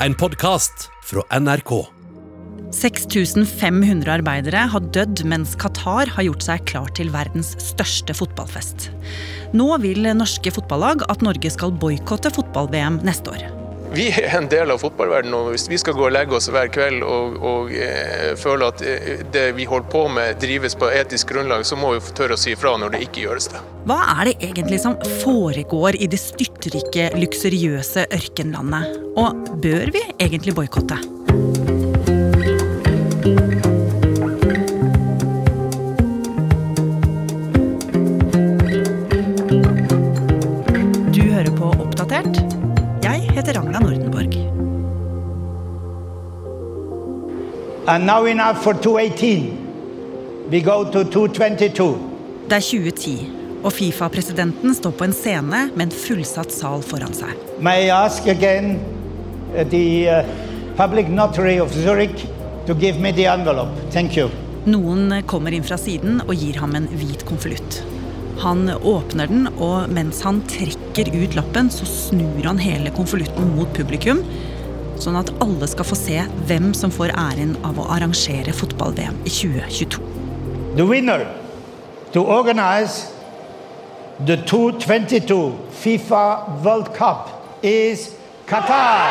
en podkast fra NRK. 6500 arbeidere har dødd mens Qatar har gjort seg klar til verdens største fotballfest. Nå vil norske fotballag at Norge skal boikotte fotball-VM neste år. Vi er en del av fotballverdenen, og hvis vi skal gå og legge oss hver kveld og, og eh, føle at eh, det vi holder på med drives på etisk grunnlag, så må vi tørre å si ifra når det ikke gjøres det. Hva er det egentlig som foregår i det styrtrike, luksuriøse ørkenlandet? Og bør vi egentlig boikotte? And now enough for 218. We go to 222. Det er 2010, og Fifa-presidenten står på en scene med en fullsatt sal foran seg. May I ask again uh, the uh, public notary of Zurich to give me the envelope? Thank you. Noen kommer inn fra siden og gir ham en hvit konvolutt. Han åpner den, og mens han trekker ut lappen, så snur han hele konvolutten mot publikum, sånn at alle skal få se hvem som får æren av å arrangere fotball-VM i 2022. The winner to organize the 222 FIFA World Cup is Qatar.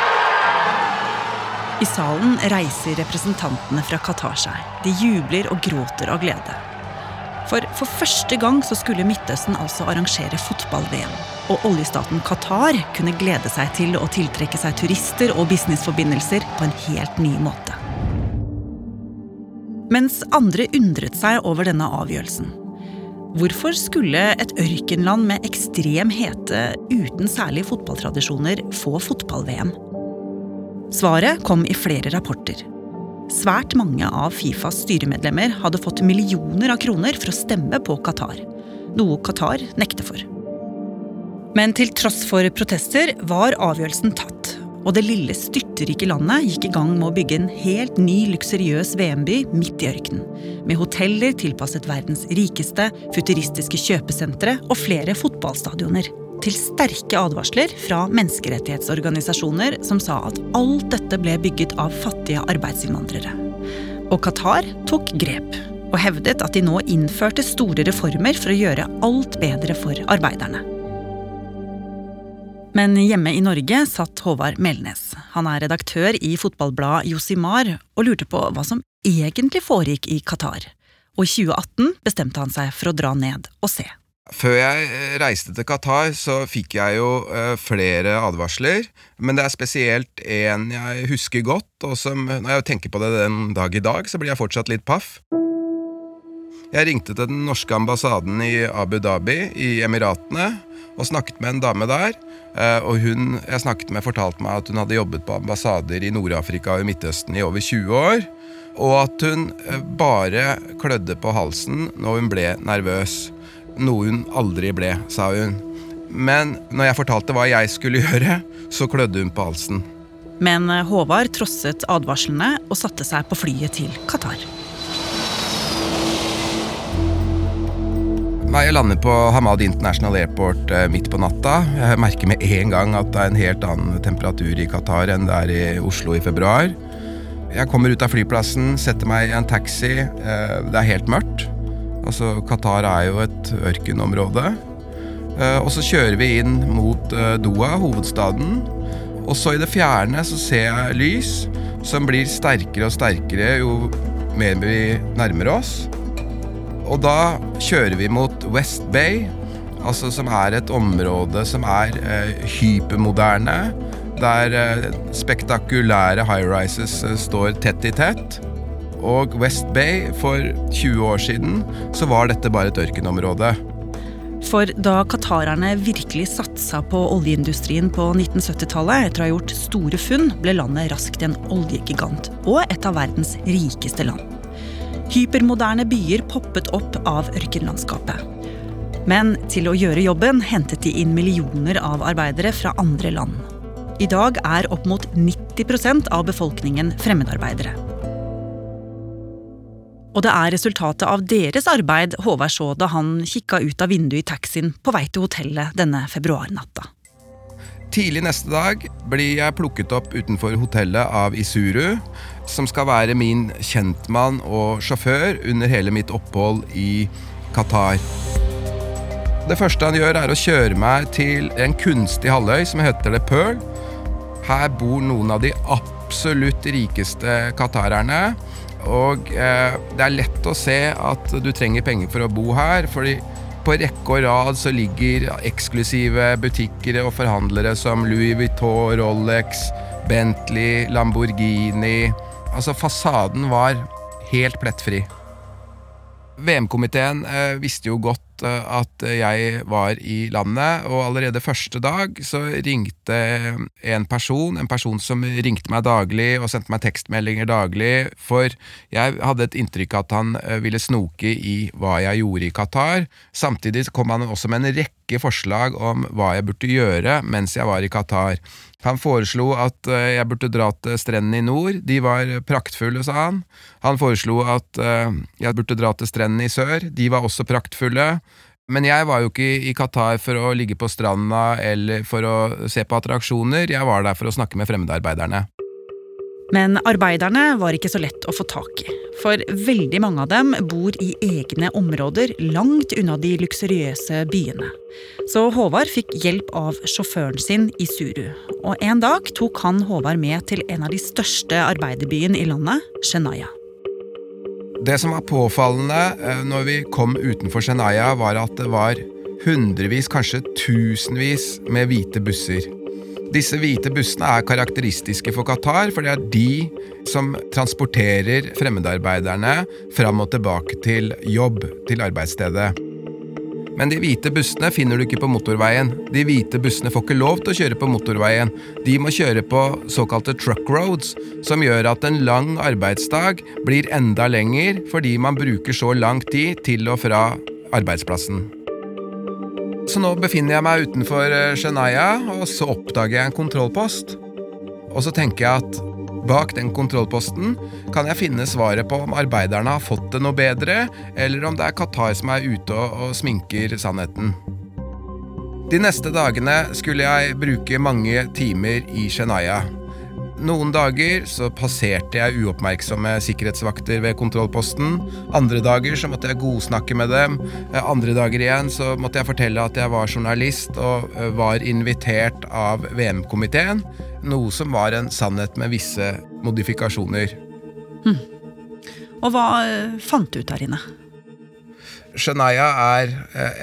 I salen reiser representantene fra Qatar seg. De jubler og gråter av glede. For for første gang så skulle Midtøsten altså arrangere fotball-VM. Og oljestaten Qatar kunne glede seg til å tiltrekke seg turister og businessforbindelser på en helt ny måte. Mens andre undret seg over denne avgjørelsen. Hvorfor skulle et ørkenland med ekstrem hete uten særlige fotballtradisjoner få fotball-VM? Svaret kom i flere rapporter. Svært mange av Fifas styremedlemmer hadde fått millioner av kroner for å stemme på Qatar. Noe Qatar nekter for. Men til tross for protester var avgjørelsen tatt. Og det lille styrterike landet gikk i gang med å bygge en helt ny luksuriøs VM-by midt i ørkenen. Med hoteller tilpasset verdens rikeste, futuristiske kjøpesentre og flere fotballstadioner til sterke advarsler fra menneskerettighetsorganisasjoner som sa at alt dette ble bygget av fattige arbeidsinnvandrere. Og Qatar tok grep, og hevdet at de nå innførte store reformer for å gjøre alt bedre for arbeiderne. Men hjemme i Norge satt Håvard Melnes. Han er redaktør i fotballbladet Josimar og lurte på hva som egentlig foregikk i Qatar. Og i 2018 bestemte han seg for å dra ned og se. Før jeg eh, reiste til Qatar, så fikk jeg jo eh, flere advarsler. Men det er spesielt en jeg husker godt, og som når jeg tenker på det den dag i dag, så blir jeg fortsatt litt paff. Jeg ringte til den norske ambassaden i Abu Dhabi i Emiratene og snakket med en dame der. eh, Og hun jeg snakket med, fortalte meg at hun hadde jobbet på ambassader i Nord-Afrika og Midtøsten i over 20 år. Og at hun bare klødde på halsen når hun ble nervøs. Noe hun aldri ble, sa hun. Men når jeg fortalte hva jeg skulle gjøre, så klødde hun på halsen. Men Håvard trosset advarslene og satte seg på flyet til Qatar. Jeg lander på Hamad International Airport eh, midt på natta. Jeg merker med en gang at det er en helt annen temperatur i Qatar enn det er i Oslo i februar. Jeg kommer ut av flyplassen, setter meg i en taxi. Eh, det er helt mørkt. Altså, Qatar er jo et ørkenområde. Eh, Og så kjører vi inn mot eh, Doha, hovedstaden. Og så i det fjerne så ser jeg lys som blir sterkere og sterkere jo mer vi nærmer oss. Og da kjører vi mot West Bay, altså som er et område som er eh, hypermoderne. Der spektakulære high-rises eh, står tett i tett. Og West Bay, for 20 år siden, så var dette bare et ørkenområde. For da qatarerne virkelig satsa på oljeindustrien på 1970-tallet, etter å ha gjort store funn, ble landet raskt en oljegigant og et av verdens rikeste land. Hypermoderne byer poppet opp av ørkenlandskapet. Men til å gjøre jobben hentet de inn millioner av arbeidere fra andre land. I dag er opp mot 90% av befolkningen fremmedarbeidere. Og det er resultatet av deres arbeid Håvard så da han kikka ut av vinduet i taxien på vei til hotellet denne februarnatta. Tidlig neste dag blir jeg plukket opp utenfor hotellet av Isuru, som skal være min kjentmann og sjåfør under hele mitt opphold i Qatar. Det første han gjør, er å kjøre meg til en kunstig halvøy som heter The Pearl. Her bor noen av de absolutt rikeste qatarerne. Og eh, det er lett å se at du trenger penger for å bo her, fordi på rekke og rad så ligger eksklusive butikker og forhandlere som Louis Vuitton, Rolex, Bentley, Lamborghini Altså, fasaden var helt plettfri. VM-komiteen eh, visste jo godt at jeg var i landet, og allerede første dag så ringte en person, en person som ringte meg daglig og sendte meg tekstmeldinger daglig, for jeg hadde et inntrykk at han eh, ville snoke i hva jeg gjorde i Qatar. Samtidig kom han også med en rekke forslag om hva jeg burde gjøre mens jeg var i Qatar. Han foreslo at eh, jeg burde dra til strendene i nord, de var praktfulle, sa han. Han foreslo at eh, jeg burde dra til strendene i sør, de var også praktfulle. Men jeg var jo ikke i Qatar for å ligge på stranda eller for å se på attraksjoner, jeg var der for å snakke med fremmedarbeiderne. Men arbeiderne var ikke så lett å få tak i. For veldig mange av dem bor i egne områder langt unna de luksuriøse byene. Så Håvard fikk hjelp av sjåføren sin i Suru. Og en dag tok han Håvard med til en av de største arbeiderbyene i landet, Shenaya. Det som var påfallende eh, når vi kom utenfor Shenaya, var at det var hundrevis, kanskje tusenvis med hvite busser. Disse hvite bussene er karakteristiske for Qatar, for det er de som transporterer fremmedarbeiderne fram og tilbake til jobb, til arbeidsstedet. Men de hvite bussene finner du ikke på motorveien. De hvite bussene får ikke lov til å kjøre på motorveien. De må kjøre på såkalte truck roads, som gjør at en lang arbeidsdag blir enda lenger fordi man bruker så lang tid til og fra arbeidsplassen. Så nå befinner jeg meg utenfor Shania, Shenaya, og så oppdager jeg en kontrollpost. Og så tenker jeg at bak den kontrollposten kan jeg finne svaret på om arbeiderne har fått det noe bedre, eller om det er Qatar som er ute og, og sminker sannheten. De neste dagene skulle jeg bruke mange timer i Shenaya. Noen dager så passerte jeg uoppmerksomme sikkerhetsvakter ved kontrollposten. Andre dager så måtte jeg godsnakke med dem. Eh, andre dager igjen så måtte jeg fortelle at jeg var journalist og eh, var invitert av VM-komiteen. Noe som var en sannhet med visse modifikasjoner. Hm. Og hva eh, fant du ut der inne? Shania er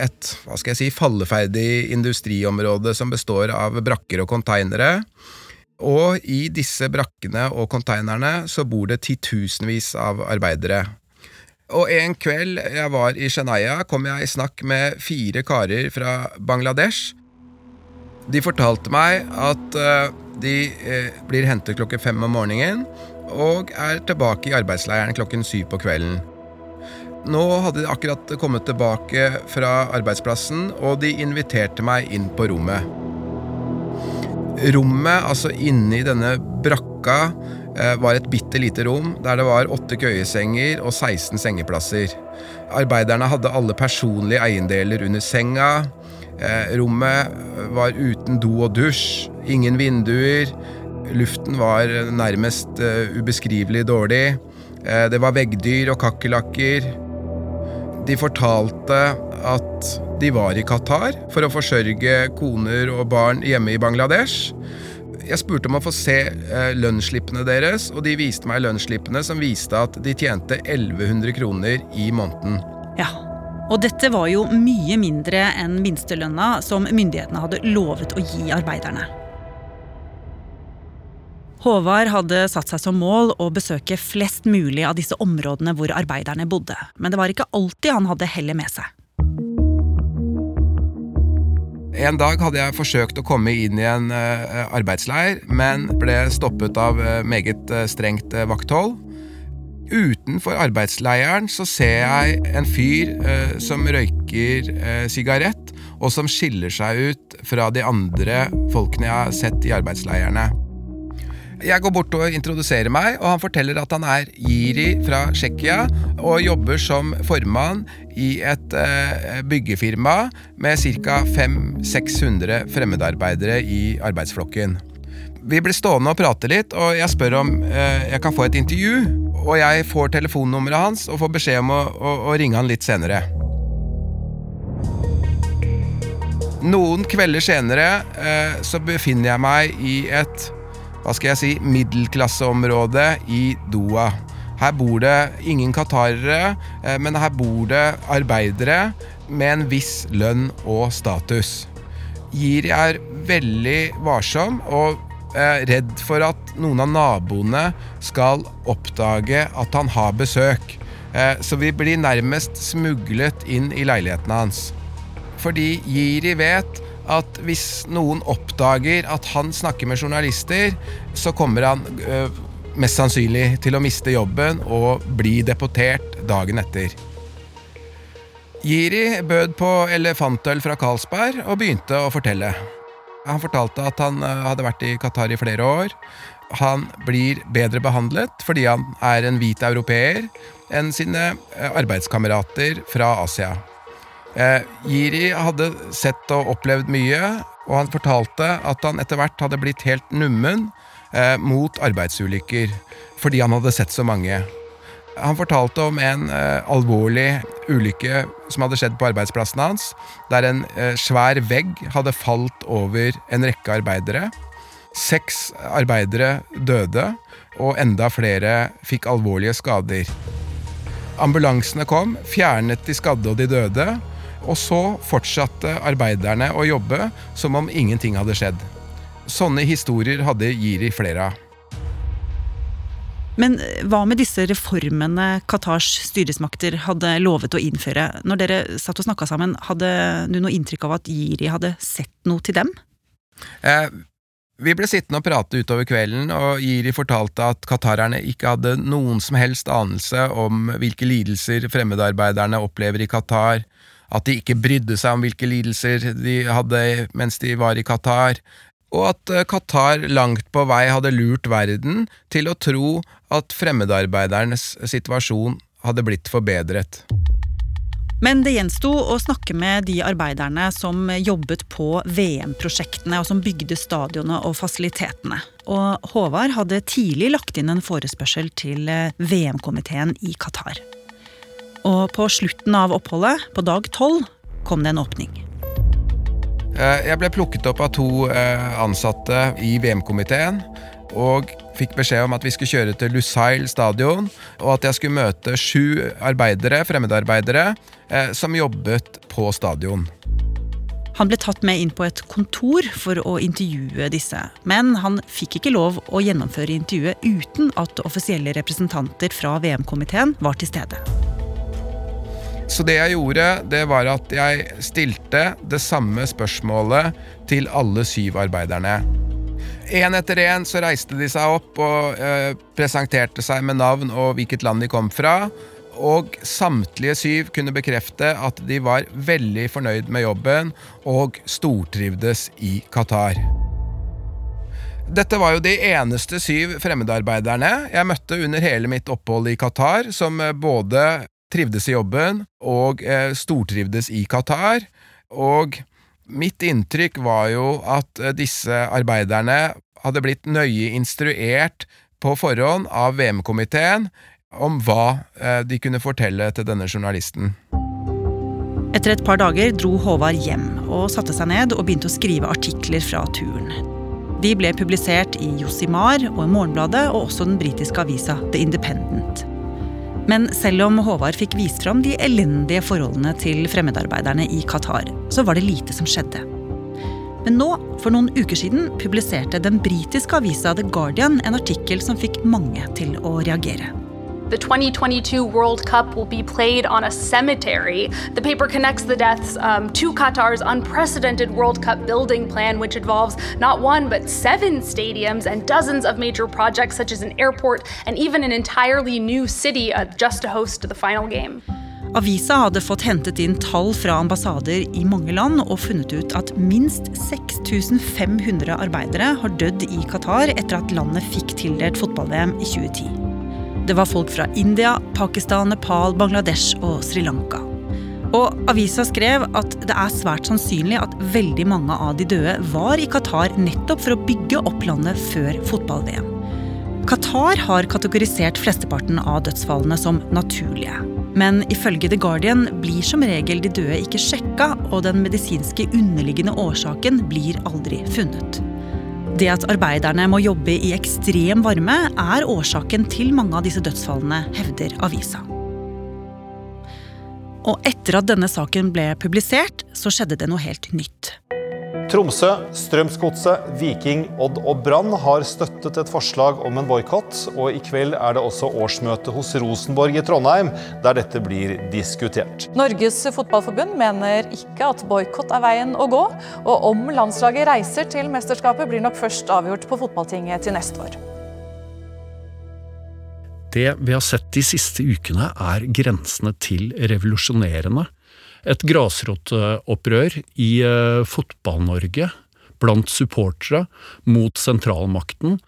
et hva skal jeg si, falleferdig industriområde som består av brakker og konteinere. Og i disse brakkene og konteinerne så bor det titusenvis av arbeidere. Og en kveld jeg var i Shania, kom jeg i snakk med fire karer fra Bangladesh. De fortalte meg at uh, de uh, blir hentet klokken fem om morgenen og er tilbake i arbeidsleiren klokken syv på kvelden. Nå hadde de akkurat kommet tilbake fra arbeidsplassen, og de inviterte meg inn på rommet. Rommet, altså inni denne brakka, eh, var et bitte lite rom der det var åtte køyesenger og 16 sengeplasser. Arbeiderne hadde alle personlige eiendeler under senga. Eh, rommet var uten do og dusj, ingen vinduer. Luften var nærmest eh, ubeskrivelig dårlig. Det var veggdyr og kakerlakker. De fortalte at de var i Qatar for å forsørge koner og barn hjemme i Bangladesh. Jeg spurte om å få se eh, lønnsslippene deres, og de viste meg lønnsslippene som viste at de tjente 1100 kroner i måneden. Ja, og dette var jo mye mindre enn minstelønna som myndighetene hadde lovet å gi arbeiderne. Håvard hadde satt seg som mål å besøke flest mulig av disse områdene hvor arbeiderne bodde, men det var ikke alltid han hadde hellet med seg. En dag hadde jeg forsøkt å komme inn i en uh, arbeidsleir, men ble stoppet av uh, meget uh, strengt vakthold. Utenfor arbeidsleiren så ser jeg en fyr som røyker sigarett, og som skiller seg ut fra de andre folkene jeg har sett i arbeidsleirene. Jeg går bort og introduserer meg, og han forteller at han er Jiri fra Tsjekkia og jobber som formann i et eh, byggefirma med ca. 500-600 fremmedarbeidere i arbeidsflokken. Vi blir stående og prate litt, og jeg spør om eh, jeg kan få et intervju. Og jeg får telefonnummeret hans og får beskjed om å, å, å ringe han litt senere. Noen kvelder senere eh, så befinner jeg meg i et hva skal jeg si, middelklasseområde i Doha. Her bor det ingen qatarere, eh, men her bor det arbeidere med en viss lønn og status. Jiri er veldig varsom og eh, redd for at noen av naboene skal oppdage at han har besøk. Eh, så vi blir nærmest smuglet inn i leiligheten hans. Fordi Jiri vet at hvis noen oppdager at han snakker med journalister, så kommer han øh, mest sannsynlig til å miste jobben og bli deportert dagen etter. Jiri bød på elefantøl fra Carlsberg og begynte å fortelle. Han fortalte at han hadde vært i Qatar i flere år. Han blir bedre behandlet fordi han er en hvit europeer enn sine arbeidskamerater fra Asia. Eh, hadde sett og opplevd mye, og han fortalte at han etter hvert hadde blitt helt nummen eh, mot arbeidsulykker, fordi han hadde sett så mange. Han fortalte om en eh, alvorlig ulykke som hadde skjedd på arbeidsplassen hans, der en eh, svær vegg hadde falt over en rekke arbeidere. Seks arbeidere døde, og enda flere fikk alvorlige skader. Ambulansene kom, fjernet de skadde og de døde, og så fortsatte arbeiderne å jobbe som om ingenting hadde skjedd. Sånne historier hadde Jiri flere av. Men hva med disse reformene Qatars styresmakter hadde lovet å innføre? Når dere satt og snakka sammen, hadde du noe inntrykk av at Jiri hadde sett noe til dem? Eh, vi ble sittende og prate utover kvelden, og Jiri fortalte at qatarerne ikke hadde noen som helst anelse om hvilke lidelser fremmedarbeiderne opplever i Qatar, at de ikke brydde seg om hvilke lidelser de hadde mens de var i Qatar, og at eh, Qatar langt på vei hadde lurt verden til å tro at fremmedarbeidernes situasjon hadde blitt forbedret. Men det gjensto å snakke med de arbeiderne som jobbet på VM-prosjektene, og som bygde stadionene og fasilitetene. Og Håvard hadde tidlig lagt inn en forespørsel til eh, VM-komiteen i Qatar. Og på slutten av oppholdet, på dag tolv, kom det en åpning. Eh, jeg ble plukket opp av to eh, ansatte i VM-komiteen. Og fikk beskjed om at vi skulle kjøre til Lusail stadion, og at jeg skulle møte sju arbeidere, fremmedarbeidere eh, som jobbet på stadion. Han ble tatt med inn på et kontor for å intervjue disse. Men han fikk ikke lov å gjennomføre intervjuet uten at offisielle representanter fra VM-komiteen var til stede. Så det jeg gjorde, det var at jeg stilte det samme spørsmålet til alle syv arbeiderne. Én etter én så reiste de seg opp og eh, presenterte seg med navn og hvilket land de kom fra. Og samtlige syv kunne bekrefte at de var veldig fornøyd med jobben og stortrivdes i Qatar. Dette var jo de eneste syv fremmedarbeiderne jeg møtte under hele mitt opphold i Qatar, som eh, både trivdes i jobben og eh, stortrivdes i Qatar. Og mitt inntrykk var jo at eh, disse arbeiderne hadde blitt nøye instruert på forhånd av VM-komiteen om hva eh, de kunne fortelle til denne journalisten. Etter et par dager dro Håvard hjem og satte seg ned og begynte å skrive artikler fra turen. De ble publisert i Josimar og Morgenbladet og også den britiske avisa The Independent. Men selv om Håvard fikk vist fram de elendige forholdene til fremmedarbeiderne i Qatar, så var det lite som skjedde. Men nå, for noen uker siden, publiserte den britiske avisa The Guardian en artikkel som fikk mange til å reagere. The 2022 World Cup will be played on a cemetery. The paper connects the deaths um, to Qatar's unprecedented World Cup building plan, which involves not one but seven stadiums and dozens of major projects, such as an airport and even an entirely new city uh, just to host the final game. Avisa hadde fått hentet inn tall fra ambassader i mange land og funnet ut at minst 6500 arbeidere har dødd i Qatar etter at landet fikk tildelt fotball-VM i 2010. Det var folk fra India, Pakistan, Nepal, Bangladesh og Sri Lanka. Og avisa skrev at det er svært sannsynlig at veldig mange av de døde var i Qatar nettopp for å bygge opp landet før fotball-VM. Qatar har kategorisert flesteparten av dødsfallene som naturlige. Men ifølge The Guardian blir som regel de døde ikke sjekka, og den medisinske underliggende årsaken blir aldri funnet. Det at arbeiderne må jobbe i ekstrem varme, er årsaken til mange av disse dødsfallene, hevder avisa. Og etter at denne saken ble publisert, så skjedde det noe helt nytt. Tromsø, Strømsgodset, Viking, Odd og Brann har støttet et forslag om en boikott. Og i kveld er det også årsmøte hos Rosenborg i Trondheim, der dette blir diskutert. Norges Fotballforbund mener ikke at boikott er veien å gå. Og om landslaget reiser til mesterskapet, blir nok først avgjort på fotballtinget til neste år. Det vi har sett de siste ukene, er grensene til revolusjonerende et grasrotopprør i uh, Fotball-Norge blant supportere mot sentralmakten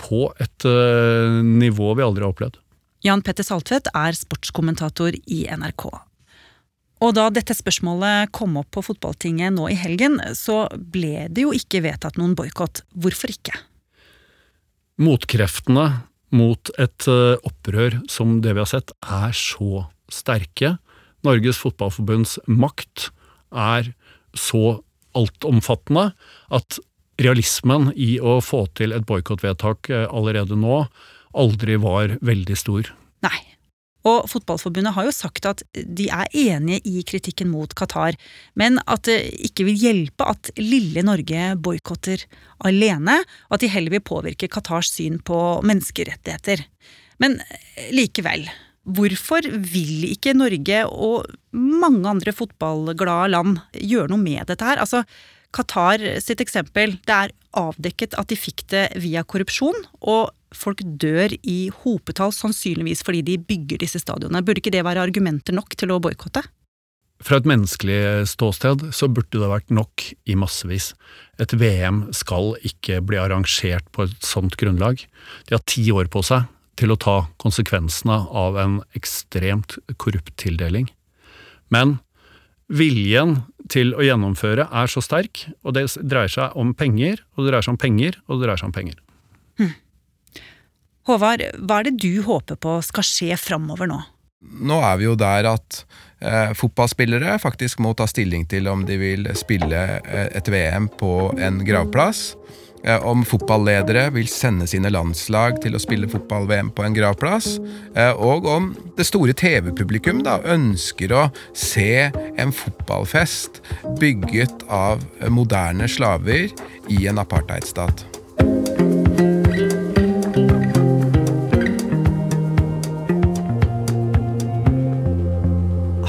på et uh, nivå vi aldri har opplevd. Jan Petter Saltvedt er sportskommentator i NRK. Og da dette spørsmålet kom opp på fotballtinget nå i helgen, så ble det jo ikke vedtatt noen boikott. Hvorfor ikke? Motkreftene mot et uh, opprør som det vi har sett, er så sterke Norges Fotballforbunds makt er så altomfattende at realismen i å få til et boikottvedtak eh, allerede nå aldri var veldig stor. Nei. Og Fotballforbundet har jo sagt at de er enige i kritikken mot Qatar, men at det ikke vil hjelpe at lille Norge boikotter alene, og at de heller vil påvirke Qatars syn på menneskerettigheter. Men likevel, Hvorfor vil ikke Norge og mange andre fotballglade land gjøre noe med dette her? Altså, Qatar sitt eksempel. Det er avdekket at de fikk det via korrupsjon, og folk dør i hopetall, sannsynligvis fordi de bygger disse stadionene. Burde ikke det være argumenter nok til å boikotte? Fra et menneskelig ståsted så burde det vært nok i massevis. Et VM skal ikke bli arrangert på et sånt grunnlag. De har ti år på seg til å ta konsekvensene av en ekstremt korrupt tildeling. Men viljen til å gjennomføre er så sterk, og det dreier seg om penger, og det dreier seg om penger, og det dreier seg om penger. Hm. Håvard, hva er det du håper på skal skje framover nå? Nå er vi jo der at eh, fotballspillere faktisk må ta stilling til om de vil spille eh, et VM på en gravplass. Eh, om fotballedere vil sende sine landslag til å spille fotball-VM på en gravplass, eh, og om det store TV-publikum da ønsker å se en fotballfest bygget av moderne slaver i en apartheidstat.